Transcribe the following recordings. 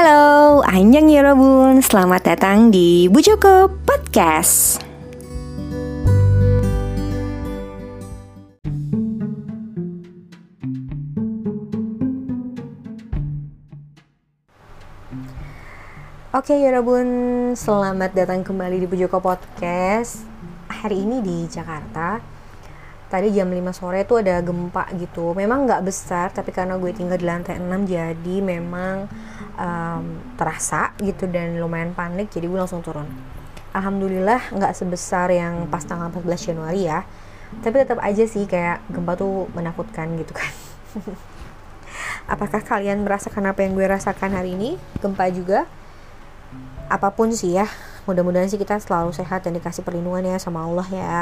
Halo, Anjang Yorobun, selamat datang di Bu Joko Podcast. Oke Yorobun, selamat datang kembali di Bu Joko Podcast. Hari ini di Jakarta, tadi jam 5 sore tuh ada gempa gitu memang nggak besar tapi karena gue tinggal di lantai 6 jadi memang um, terasa gitu dan lumayan panik jadi gue langsung turun. Alhamdulillah nggak sebesar yang pas tanggal 14 Januari ya. Tapi tetap aja sih kayak gempa tuh menakutkan gitu kan. Apakah kalian merasakan apa yang gue rasakan hari ini? Gempa juga. Apa pun sih ya mudah-mudahan sih kita selalu sehat dan dikasih perlindungan ya sama Allah ya.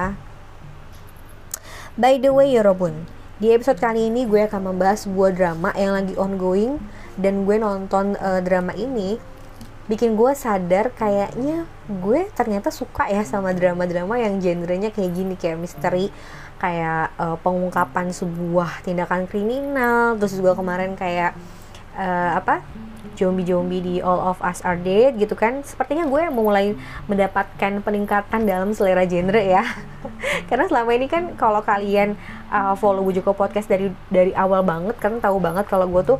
By the way, Yorobun, di episode kali ini gue akan membahas sebuah drama yang lagi ongoing dan gue nonton uh, drama ini bikin gue sadar kayaknya gue ternyata suka ya sama drama-drama yang genrenya kayak gini kayak misteri kayak uh, pengungkapan sebuah tindakan kriminal. Terus juga kemarin kayak uh, apa zombie-zombie di All of Us Are Dead gitu kan. Sepertinya gue mulai mendapatkan peningkatan dalam selera genre ya. Karena selama ini kan kalau kalian uh, follow Bujoko Podcast dari dari awal banget kan tahu banget kalau gue tuh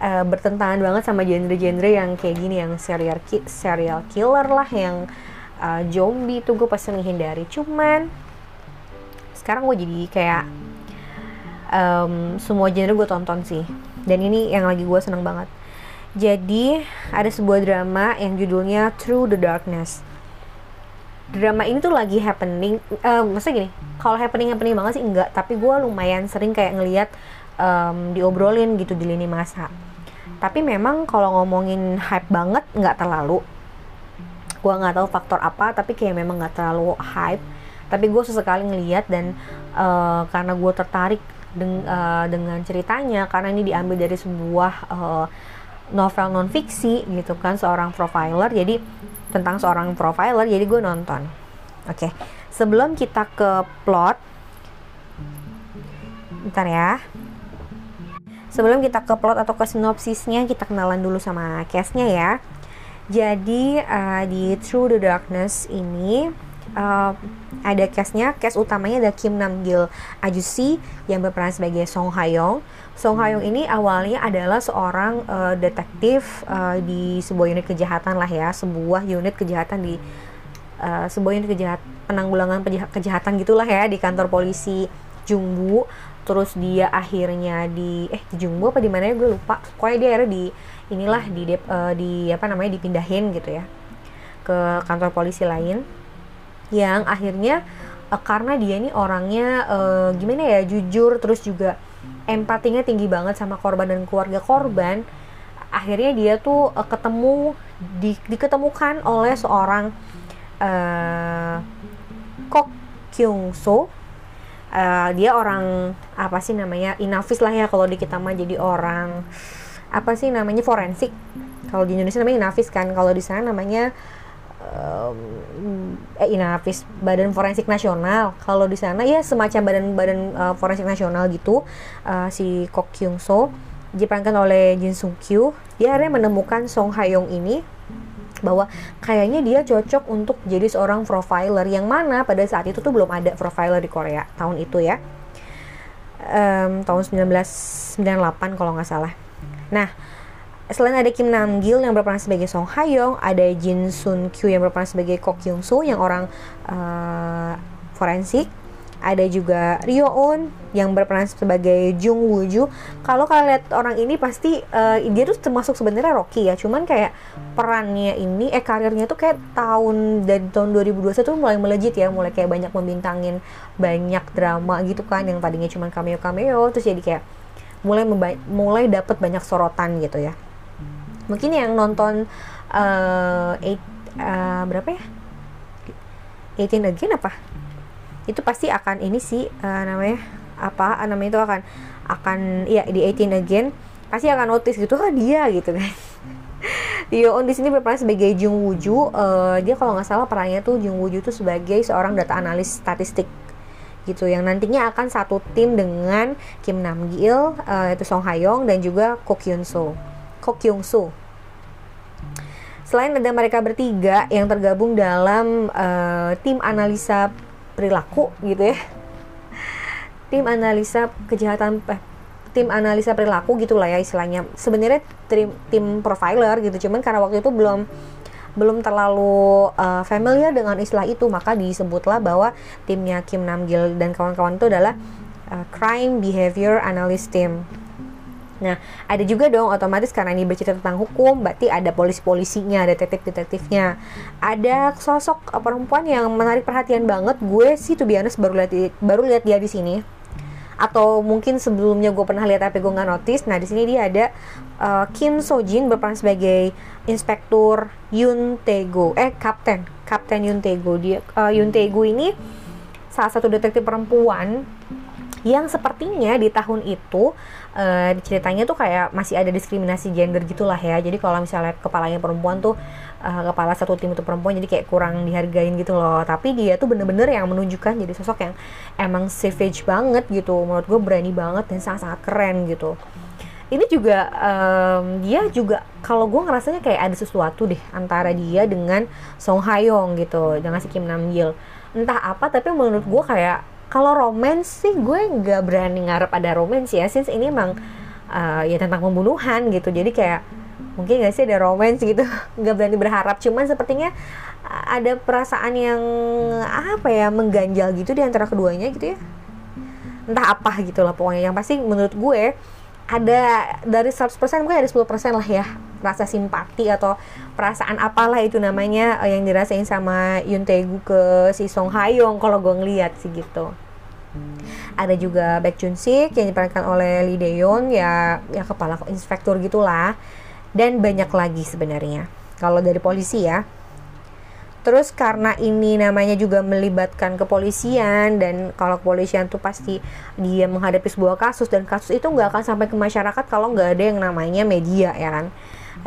uh, bertentangan banget sama genre-genre yang kayak gini yang serial ki serial killer lah yang uh, zombie tuh gue pasti menghindari. Cuman sekarang gue jadi kayak um, semua genre gue tonton sih. Dan ini yang lagi gue seneng banget. Jadi ada sebuah drama yang judulnya Through the Darkness. Drama ini tuh lagi happening, uh, maksudnya gini, kalau happening happening banget sih enggak, tapi gue lumayan sering kayak ngeliat um, diobrolin gitu di lini masa. Tapi memang kalau ngomongin hype banget nggak terlalu. Gue nggak tahu faktor apa, tapi kayak memang nggak terlalu hype. Tapi gue sesekali ngeliat dan uh, karena gue tertarik deng uh, dengan ceritanya, karena ini diambil dari sebuah uh, novel non fiksi gitu kan seorang profiler jadi tentang seorang profiler jadi gue nonton oke okay. sebelum kita ke plot bentar ya sebelum kita ke plot atau ke sinopsisnya kita kenalan dulu sama case-nya ya jadi uh, di Through the Darkness ini uh, ada case-nya, case utamanya ada Kim Nam Gil Ajusi yang berperan sebagai Song Hayong. Song Hayong ini awalnya adalah seorang uh, detektif uh, di sebuah unit kejahatan lah ya, sebuah unit kejahatan di uh, sebuah unit kejahat penanggulangan kejahatan gitulah ya di kantor polisi Jungbu. Terus dia akhirnya di eh di Jungbu apa di mana ya? Gue lupa. Pokoknya dia akhirnya di inilah di uh, di apa namanya dipindahin gitu ya ke kantor polisi lain. Yang akhirnya uh, karena dia ini orangnya uh, gimana ya jujur terus juga empatinya tinggi banget sama korban dan keluarga korban akhirnya dia tuh uh, ketemu di, diketemukan oleh seorang uh, Kok Kyung So uh, dia orang apa sih namanya inafis lah ya kalau di kita mah jadi orang apa sih namanya forensik. Kalau di Indonesia namanya inafis kan kalau di sana namanya eh Inafis Badan Forensik Nasional. Kalau di sana ya semacam badan-badan uh, forensik nasional gitu uh, si Kok Kyung So diperankan oleh Jin Sung Kyu. Dia akhirnya menemukan Song Hayong ini bahwa kayaknya dia cocok untuk jadi seorang profiler yang mana pada saat itu tuh belum ada profiler di Korea tahun itu ya. Um, tahun 1998 kalau nggak salah. Nah selain ada Kim Nam Gil yang berperan sebagai Song Hayong, ada Jin Sun Kyu yang berperan sebagai Kok Kyung Soo yang orang uh, forensik, ada juga Ryo Eun yang berperan sebagai Jung Woo Ju. Kalau kalian lihat orang ini pasti uh, dia tuh termasuk sebenarnya Rocky ya, cuman kayak perannya ini eh karirnya tuh kayak tahun dari tahun 2021 tuh mulai melejit ya, mulai kayak banyak membintangin banyak drama gitu kan. Yang tadinya cuma cameo cameo terus jadi kayak mulai mulai dapat banyak sorotan gitu ya. Mungkin yang nonton uh, eight, uh, berapa ya? 18 again apa itu pasti akan ini sih uh, namanya apa namanya itu akan akan ya di 18 again pasti akan notice gitu ah dia gitu kan. On di sini berperan sebagai Jung Wooju uh, dia kalau nggak salah perannya tuh Jung Wooju tuh sebagai seorang data analis statistik gitu yang nantinya akan satu tim dengan Kim Nam Gil uh, itu Song Hayong dan juga Ko Kyun So Ko Kyung Soo Selain ada mereka bertiga yang tergabung dalam uh, tim analisa perilaku gitu ya. Tim analisa kejahatan eh, tim analisa perilaku gitulah ya istilahnya. Sebenarnya tim tim profiler gitu, cuman karena waktu itu belum belum terlalu uh, familiar dengan istilah itu maka disebutlah bahwa timnya Kim Namgil dan kawan-kawan itu adalah uh, crime behavior analyst team Nah, ada juga dong otomatis karena ini bercerita tentang hukum, berarti ada polisi-polisinya, ada detektif-detektifnya. Ada sosok perempuan yang menarik perhatian banget. Gue sih tuh biasa baru lihat baru lihat dia di sini. Atau mungkin sebelumnya gue pernah lihat tapi gue nggak notice. Nah, di sini dia ada uh, Kim Sojin berperan sebagai Inspektur Yun Tae-go. Eh, Kapten. Kapten Yun Tae-go. Dia uh, Yun Tae-go ini salah satu detektif perempuan yang sepertinya di tahun itu uh, ceritanya tuh kayak masih ada diskriminasi gender gitulah ya. Jadi kalau misalnya kepalanya perempuan tuh uh, kepala satu tim itu perempuan jadi kayak kurang dihargain gitu loh. Tapi dia tuh bener-bener yang menunjukkan jadi sosok yang emang savage banget gitu. Menurut gue berani banget dan sangat-sangat keren gitu. Ini juga um, dia juga kalau gue ngerasanya kayak ada sesuatu deh antara dia dengan Song Hayong gitu dengan si Kim Nam Gil entah apa tapi menurut gue kayak kalau romance sih gue nggak berani ngarep ada romance ya since ini emang uh, ya tentang pembunuhan gitu. Jadi kayak mungkin gak sih ada romance gitu? Nggak berani berharap. Cuman sepertinya ada perasaan yang apa ya mengganjal gitu di antara keduanya gitu ya. Entah apa gitu lah pokoknya. Yang pasti menurut gue ada dari 100% mungkin ada 10% lah ya rasa simpati atau perasaan apalah itu namanya uh, yang dirasain sama Yun Taegu ke si Song Hayong kalau gue ngeliat sih gitu. Ada juga Baek Jun Sik yang diperankan oleh Lee Daeyeon ya ya kepala inspektur gitulah. Dan banyak lagi sebenarnya kalau dari polisi ya. Terus karena ini namanya juga melibatkan kepolisian dan kalau kepolisian tuh pasti dia menghadapi sebuah kasus dan kasus itu nggak akan sampai ke masyarakat kalau nggak ada yang namanya media ya kan.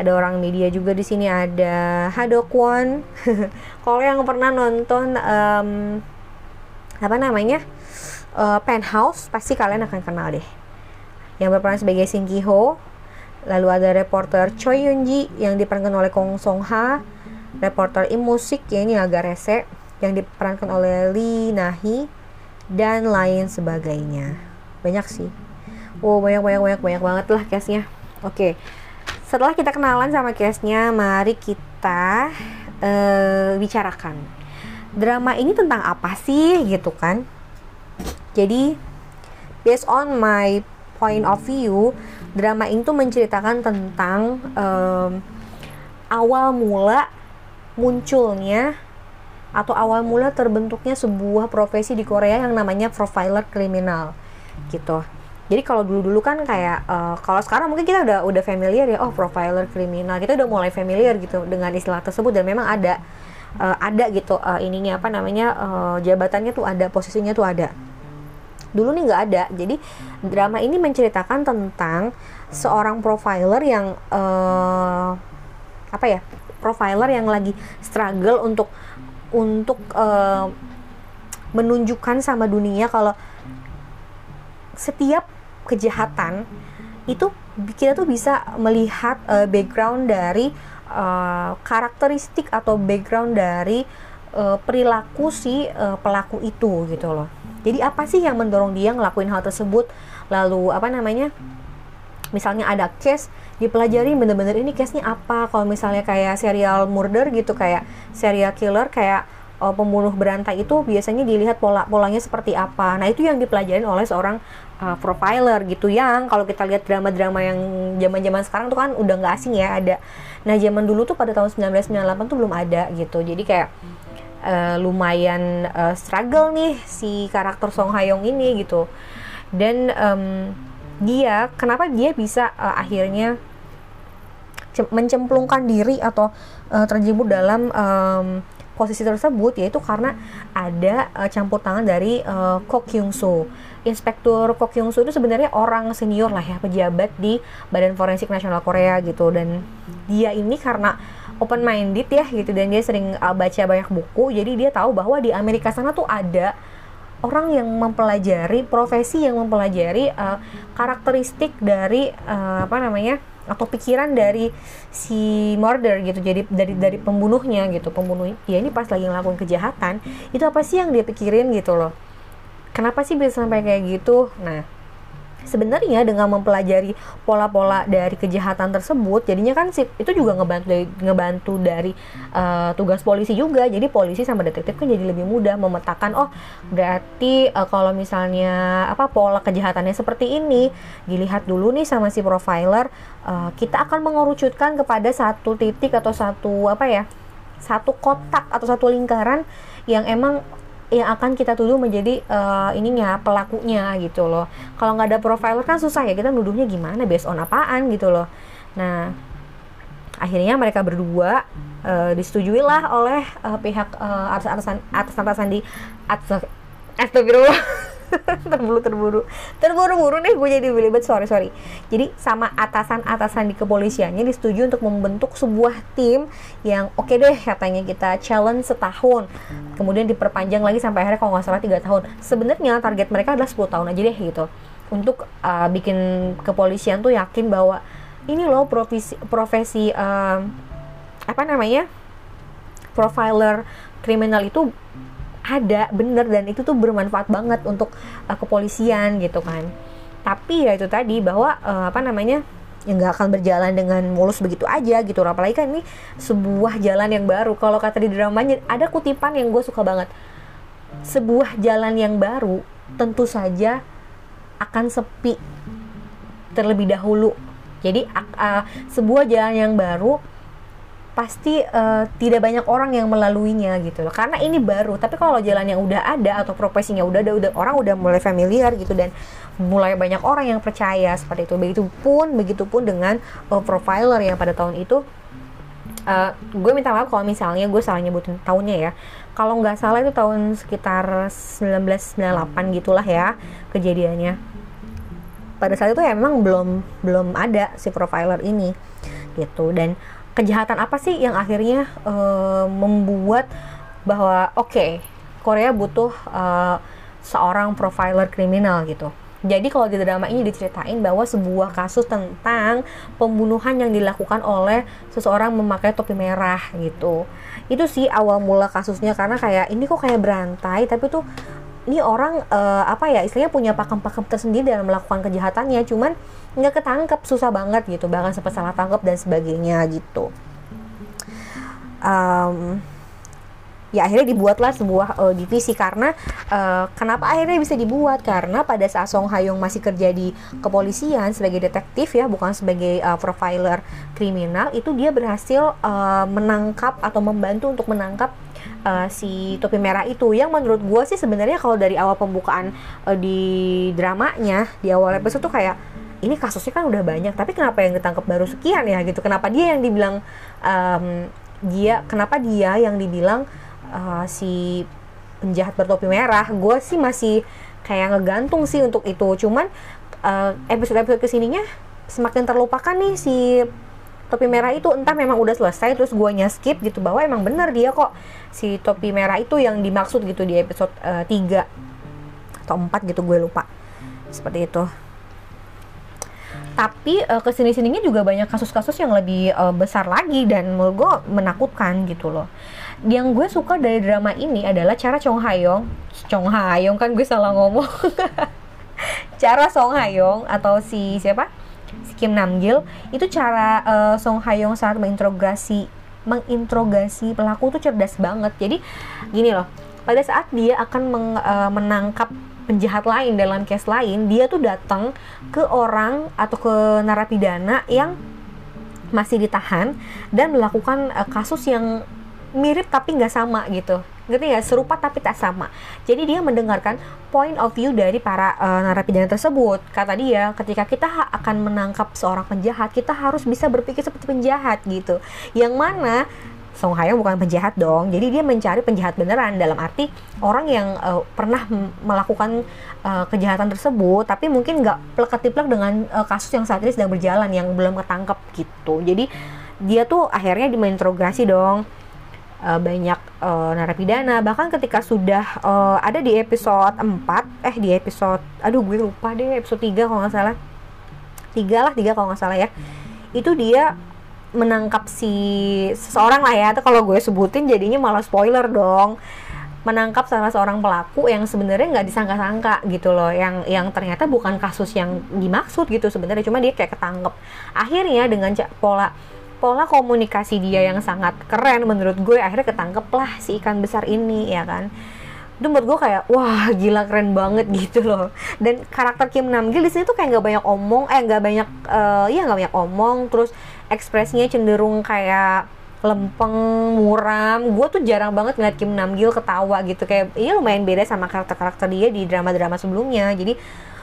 Ada orang media juga di sini ada Hadokwon. kalau yang pernah nonton um, apa namanya uh, Penthouse pasti kalian akan kenal deh. Yang berperan sebagai Shin Ki Ho. Lalu ada reporter Choi Yun Ji yang diperankan oleh Kong Song Ha reporter in musik ya ini agak rese yang diperankan oleh Lee Nahi dan lain sebagainya banyak sih oh banyak banyak banyak banyak banget lah case-nya oke setelah kita kenalan sama case-nya mari kita uh, bicarakan drama ini tentang apa sih gitu kan jadi based on my point of view drama ini tuh menceritakan tentang um, awal mula munculnya atau awal mula terbentuknya sebuah profesi di Korea yang namanya profiler kriminal gitu. Jadi kalau dulu-dulu kan kayak uh, kalau sekarang mungkin kita udah udah familiar ya oh profiler kriminal kita udah mulai familiar gitu dengan istilah tersebut dan memang ada uh, ada gitu uh, ininya apa namanya uh, jabatannya tuh ada posisinya tuh ada. Dulu nih nggak ada. Jadi drama ini menceritakan tentang seorang profiler yang uh, apa ya profiler yang lagi struggle untuk untuk uh, menunjukkan sama dunia kalau setiap kejahatan itu kita tuh bisa melihat uh, background dari uh, karakteristik atau background dari uh, perilaku si uh, pelaku itu gitu loh. Jadi apa sih yang mendorong dia ngelakuin hal tersebut? Lalu apa namanya? Misalnya ada case dipelajari bener-bener ini case-nya apa kalau misalnya kayak serial murder gitu kayak serial killer kayak uh, pembunuh berantai itu biasanya dilihat pola polanya seperti apa. Nah itu yang dipelajari oleh seorang uh, profiler gitu yang kalau kita lihat drama-drama yang zaman-zaman sekarang tuh kan udah nggak asing ya ada. Nah zaman dulu tuh pada tahun 1998 tuh belum ada gitu. Jadi kayak uh, lumayan uh, struggle nih si karakter Song Hayong ini gitu. Dan um, dia kenapa dia bisa uh, akhirnya mencemplungkan diri atau uh, terjebur dalam um, posisi tersebut yaitu karena ada uh, campur tangan dari uh, Ko Kyung Soo. Inspektur Ko Kyung Soo itu sebenarnya orang senior lah ya pejabat di Badan Forensik Nasional Korea gitu dan dia ini karena open minded ya gitu dan dia sering uh, baca banyak buku jadi dia tahu bahwa di Amerika sana tuh ada orang yang mempelajari profesi yang mempelajari uh, karakteristik dari uh, apa namanya atau pikiran dari si murder gitu jadi dari dari pembunuhnya gitu pembunuh ya ini pas lagi ngelakuin kejahatan itu apa sih yang dia pikirin gitu loh? Kenapa sih bisa sampai kayak gitu? Nah sebenarnya dengan mempelajari pola-pola dari kejahatan tersebut jadinya kan sih itu juga ngebantu dari, ngebantu dari uh, tugas polisi juga. Jadi polisi sama detektif kan jadi lebih mudah memetakan oh berarti uh, kalau misalnya apa pola kejahatannya seperti ini dilihat dulu nih sama si profiler uh, kita akan mengerucutkan kepada satu titik atau satu apa ya satu kotak atau satu lingkaran yang emang yang akan kita tuduh menjadi uh, ininya pelakunya gitu loh. Kalau nggak ada profiler kan susah ya kita nuduhnya gimana based on apaan gitu loh. Nah akhirnya mereka berdua uh, disetujui lah oleh uh, pihak uh, atas atasan atas atasan di atas astagfirullah terburu terburu. Terburu-buru nih gue jadi belibet sorry sorry. Jadi sama atasan-atasan di kepolisiannya disetujui untuk membentuk sebuah tim yang oke okay deh katanya kita challenge setahun. Kemudian diperpanjang lagi sampai akhirnya kalau nggak salah tiga tahun. Sebenarnya target mereka adalah 10 tahun aja deh gitu. Untuk uh, bikin kepolisian tuh yakin bahwa ini loh profesi profesi uh, apa namanya? Profiler kriminal itu ada bener dan itu tuh bermanfaat banget untuk uh, kepolisian gitu kan. Tapi ya itu tadi bahwa uh, apa namanya yang nggak akan berjalan dengan mulus begitu aja gitu. Apalagi kan ini sebuah jalan yang baru. Kalau kata di dramanya ada kutipan yang gue suka banget. Sebuah jalan yang baru tentu saja akan sepi terlebih dahulu. Jadi uh, sebuah jalan yang baru pasti uh, tidak banyak orang yang melaluinya gitu loh. Karena ini baru tapi kalau jalan yang udah ada atau profesinya udah ada udah orang udah mulai familiar gitu dan mulai banyak orang yang percaya seperti itu. Begitu pun begitu pun dengan uh, profiler yang pada tahun itu uh, gue minta maaf kalau misalnya gue salah nyebutin tahunnya ya. Kalau nggak salah itu tahun sekitar 1998 gitulah ya kejadiannya. Pada saat itu emang belum belum ada si profiler ini gitu. Dan kejahatan apa sih yang akhirnya uh, membuat bahwa oke okay, Korea butuh uh, seorang profiler kriminal gitu. Jadi kalau di drama ini diceritain bahwa sebuah kasus tentang pembunuhan yang dilakukan oleh seseorang memakai topi merah gitu. Itu sih awal mula kasusnya karena kayak ini kok kayak berantai tapi tuh ini orang uh, apa ya istilahnya punya pakem-pakem tersendiri dalam melakukan kejahatannya cuman nggak ketangkep susah banget gitu bahkan sempat salah tangkap dan sebagainya gitu. Um, ya akhirnya dibuatlah sebuah uh, divisi karena uh, kenapa akhirnya bisa dibuat? Karena pada saat Song Hayong masih kerja di kepolisian sebagai detektif ya bukan sebagai uh, profiler kriminal itu dia berhasil uh, menangkap atau membantu untuk menangkap uh, si topi merah itu. Yang menurut gue sih sebenarnya kalau dari awal pembukaan uh, di dramanya di awal episode tuh kayak ini kasusnya kan udah banyak tapi kenapa yang ditangkap baru sekian ya gitu? Kenapa dia yang dibilang um, dia kenapa dia yang dibilang uh, si penjahat bertopi merah? Gue sih masih kayak ngegantung sih untuk itu. Cuman uh, episode-episode ke sininya semakin terlupakan nih si topi merah itu. Entah memang udah selesai terus guanya skip gitu. Bahwa emang bener dia kok si topi merah itu yang dimaksud gitu di episode uh, eh, 3 atau 4 gitu gue lupa. Seperti itu tapi uh, ke sini sininya juga banyak kasus-kasus yang lebih uh, besar lagi dan menurut gue menakutkan gitu loh. Yang gue suka dari drama ini adalah cara Chong Hayong Chong Hayong kan gue salah ngomong. Cara Song Hayong atau si siapa? Si Kim Namgil itu cara uh, Song Hayong saat menginterogasi menginterogasi pelaku tuh cerdas banget. Jadi gini loh pada saat dia akan meng, uh, menangkap penjahat lain dalam case lain dia tuh datang ke orang atau ke narapidana yang masih ditahan dan melakukan uh, kasus yang mirip tapi nggak sama gitu. Ngerti ya serupa tapi tak sama. Jadi dia mendengarkan point of view dari para uh, narapidana tersebut. Kata dia ketika kita akan menangkap seorang penjahat kita harus bisa berpikir seperti penjahat gitu. Yang mana Song Hayong bukan penjahat dong. Jadi dia mencari penjahat beneran. Dalam arti orang yang uh, pernah melakukan uh, kejahatan tersebut tapi mungkin nggak plek-tiplek dengan uh, kasus yang saat ini sedang berjalan yang belum ketangkep gitu. Jadi dia tuh akhirnya diinterogasi dong uh, banyak uh, narapidana. Bahkan ketika sudah uh, ada di episode 4 eh di episode aduh gue lupa deh episode 3 kalau nggak salah. Tiga lah tiga kalau nggak salah ya. Itu dia menangkap si seseorang lah ya. Atau kalau gue sebutin jadinya malah spoiler dong. Menangkap salah seorang pelaku yang sebenarnya nggak disangka-sangka gitu loh. Yang yang ternyata bukan kasus yang dimaksud gitu sebenarnya. Cuma dia kayak ketangkep. Akhirnya dengan pola pola komunikasi dia yang sangat keren menurut gue akhirnya ketangkep lah si ikan besar ini ya kan. Itu menurut gue kayak wah gila keren banget gitu loh. Dan karakter Kim Namgil di sini tuh kayak nggak banyak omong eh nggak banyak uh, ya nggak banyak omong. Terus ekspresinya cenderung kayak lempeng muram. Gue tuh jarang banget ngeliat Kim Namgil ketawa gitu. Kayak iya lumayan beda sama karakter-karakter dia di drama-drama sebelumnya. Jadi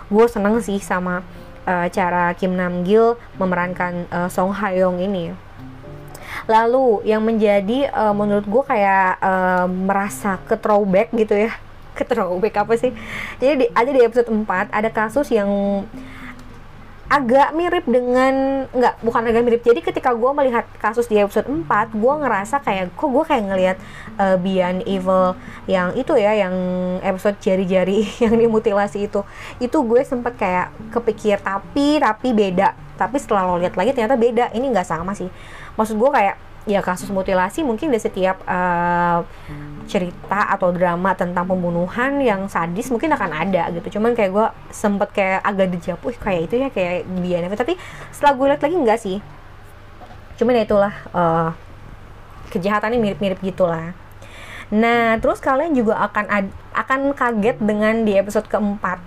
gue seneng sih sama uh, cara Kim Namgil memerankan uh, Song Hayoung ini. Lalu yang menjadi uh, menurut gue kayak uh, merasa ke throwback gitu ya. Ke throwback apa sih? Jadi di, ada di episode 4 ada kasus yang agak mirip dengan nggak bukan agak mirip. Jadi ketika gue melihat kasus di episode 4 gue ngerasa kayak kok gue kayak ngelihat uh, Beyond Evil yang itu ya yang episode jari-jari yang dimutilasi itu. Itu gue sempet kayak kepikir tapi tapi beda. Tapi setelah lo lihat lagi ternyata beda. Ini nggak sama sih. Maksud gue kayak ya kasus mutilasi mungkin di setiap uh, cerita atau drama tentang pembunuhan yang sadis mungkin akan ada gitu. Cuman kayak gue sempet kayak agak dijawab wih kayak itu ya kayak biar tapi setelah gue lihat lagi enggak sih. Cuman ya itulah uh, kejahatannya mirip-mirip gitulah. Nah terus kalian juga akan akan kaget dengan di episode keempat.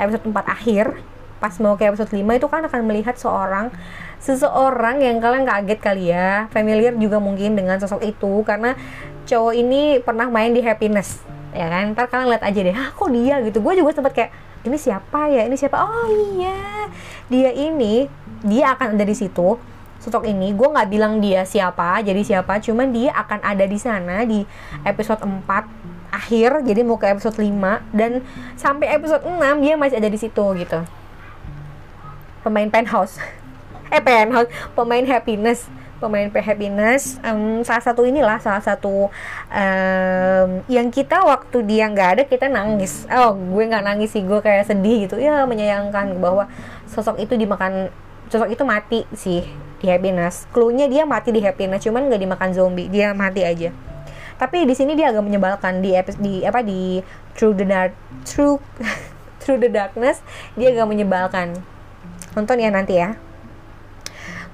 Episode 4 akhir pas mau ke episode 5 itu kan akan melihat seorang seseorang yang kalian kaget kali ya. Familiar juga mungkin dengan sosok itu karena cowok ini pernah main di happiness ya kan? Ntar kalian lihat aja deh ah kok dia? Gitu. Gue juga sempat kayak ini siapa ya? Ini siapa? Oh iya dia ini dia akan ada di situ sosok ini. Gue nggak bilang dia siapa jadi siapa cuman dia akan ada di sana di episode 4 akhir jadi mau ke episode 5 dan sampai episode 6 dia masih ada di situ gitu pemain penthouse. Eh penthouse. Pemain happiness. Pemain happiness. Um, salah satu inilah salah satu um, yang kita waktu dia nggak ada kita nangis. Oh gue nggak nangis sih gue kayak sedih gitu. Ya menyayangkan bahwa sosok itu dimakan sosok itu mati sih di happiness. Clue-nya dia mati di happiness cuman nggak dimakan zombie. Dia mati aja. Tapi di sini dia agak menyebalkan. Di di apa di Through the Dark Through Through the Darkness dia agak menyebalkan nonton ya nanti ya.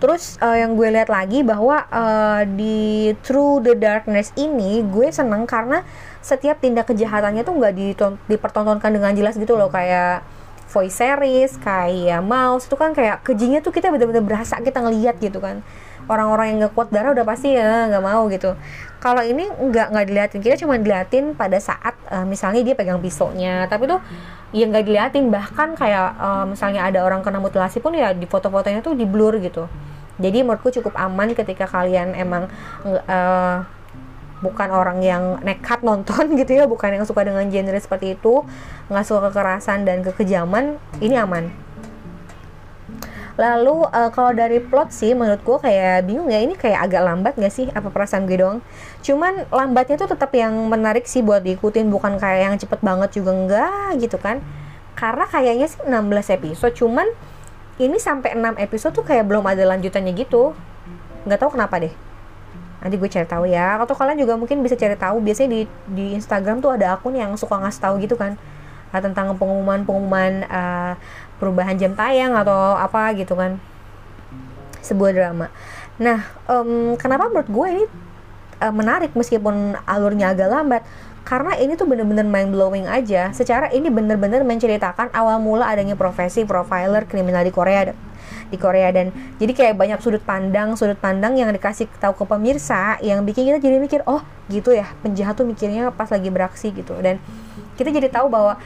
Terus uh, yang gue lihat lagi bahwa uh, di Through the Darkness ini gue seneng karena setiap tindak kejahatannya tuh nggak dipertontonkan dengan jelas gitu loh. Kayak voice series kayak mouse itu kan kayak kejinya tuh kita bener-bener berasa kita ngeliat gitu kan orang-orang yang nggak kuat darah udah pasti ya nggak mau gitu. Kalau ini nggak nggak diliatin kita cuma diliatin pada saat uh, misalnya dia pegang pisaunya. Tapi tuh ya nggak diliatin bahkan kayak uh, misalnya ada orang kena mutilasi pun ya di foto-fotonya tuh di blur gitu. Jadi menurutku cukup aman ketika kalian emang uh, bukan orang yang nekat nonton gitu ya bukan yang suka dengan genre seperti itu nggak suka kekerasan dan kekejaman ini aman Lalu uh, kalau dari plot sih menurut gue kayak bingung ya ini kayak agak lambat gak sih apa perasaan gue doang. Cuman lambatnya tuh tetap yang menarik sih buat diikutin bukan kayak yang cepet banget juga enggak gitu kan. Karena kayaknya sih 16 episode cuman ini sampai 6 episode tuh kayak belum ada lanjutannya gitu. Nggak tahu kenapa deh. Nanti gue cari tahu ya. Atau kalian juga mungkin bisa cari tahu. Biasanya di di Instagram tuh ada akun yang suka ngasih tahu gitu kan tentang pengumuman-pengumuman uh, perubahan jam tayang atau apa gitu kan sebuah drama. Nah, um, kenapa menurut gue ini uh, menarik meskipun alurnya agak lambat? Karena ini tuh bener-bener mind blowing aja. Secara ini bener-bener menceritakan awal mula adanya profesi profiler kriminal di Korea di Korea dan jadi kayak banyak sudut pandang sudut pandang yang dikasih tahu ke pemirsa yang bikin kita jadi mikir oh gitu ya penjahat tuh mikirnya pas lagi beraksi gitu dan kita jadi tahu bahwa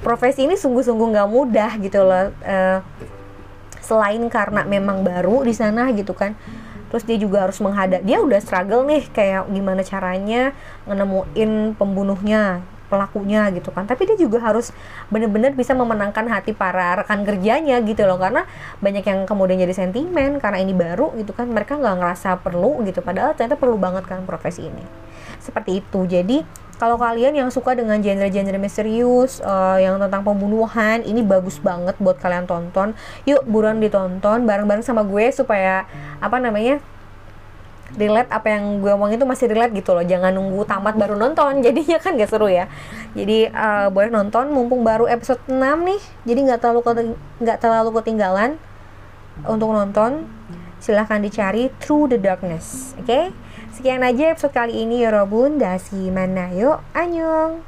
profesi ini sungguh-sungguh nggak mudah gitu loh uh, selain karena memang baru di sana gitu kan. Terus dia juga harus menghadap dia udah struggle nih kayak gimana caranya menemuin pembunuhnya pelakunya gitu kan. Tapi dia juga harus bener-bener bisa memenangkan hati para rekan kerjanya gitu loh. Karena banyak yang kemudian jadi sentimen karena ini baru gitu kan mereka nggak ngerasa perlu gitu. Padahal ternyata perlu banget kan profesi ini. Seperti itu. Jadi kalau kalian yang suka dengan genre-genre misterius uh, yang tentang pembunuhan ini bagus banget buat kalian tonton. Yuk buruan ditonton bareng-bareng sama gue supaya apa namanya relate apa yang gue omongin itu masih relate gitu loh. Jangan nunggu tamat baru nonton. Jadinya kan gak seru ya. Jadi uh, boleh nonton. Mumpung baru episode 6 nih jadi nggak terlalu nggak terlalu ketinggalan untuk nonton. Silahkan dicari Through the Darkness oke? okay? Sekian aja episode kali ini ya Robun dasi mana yuk anyong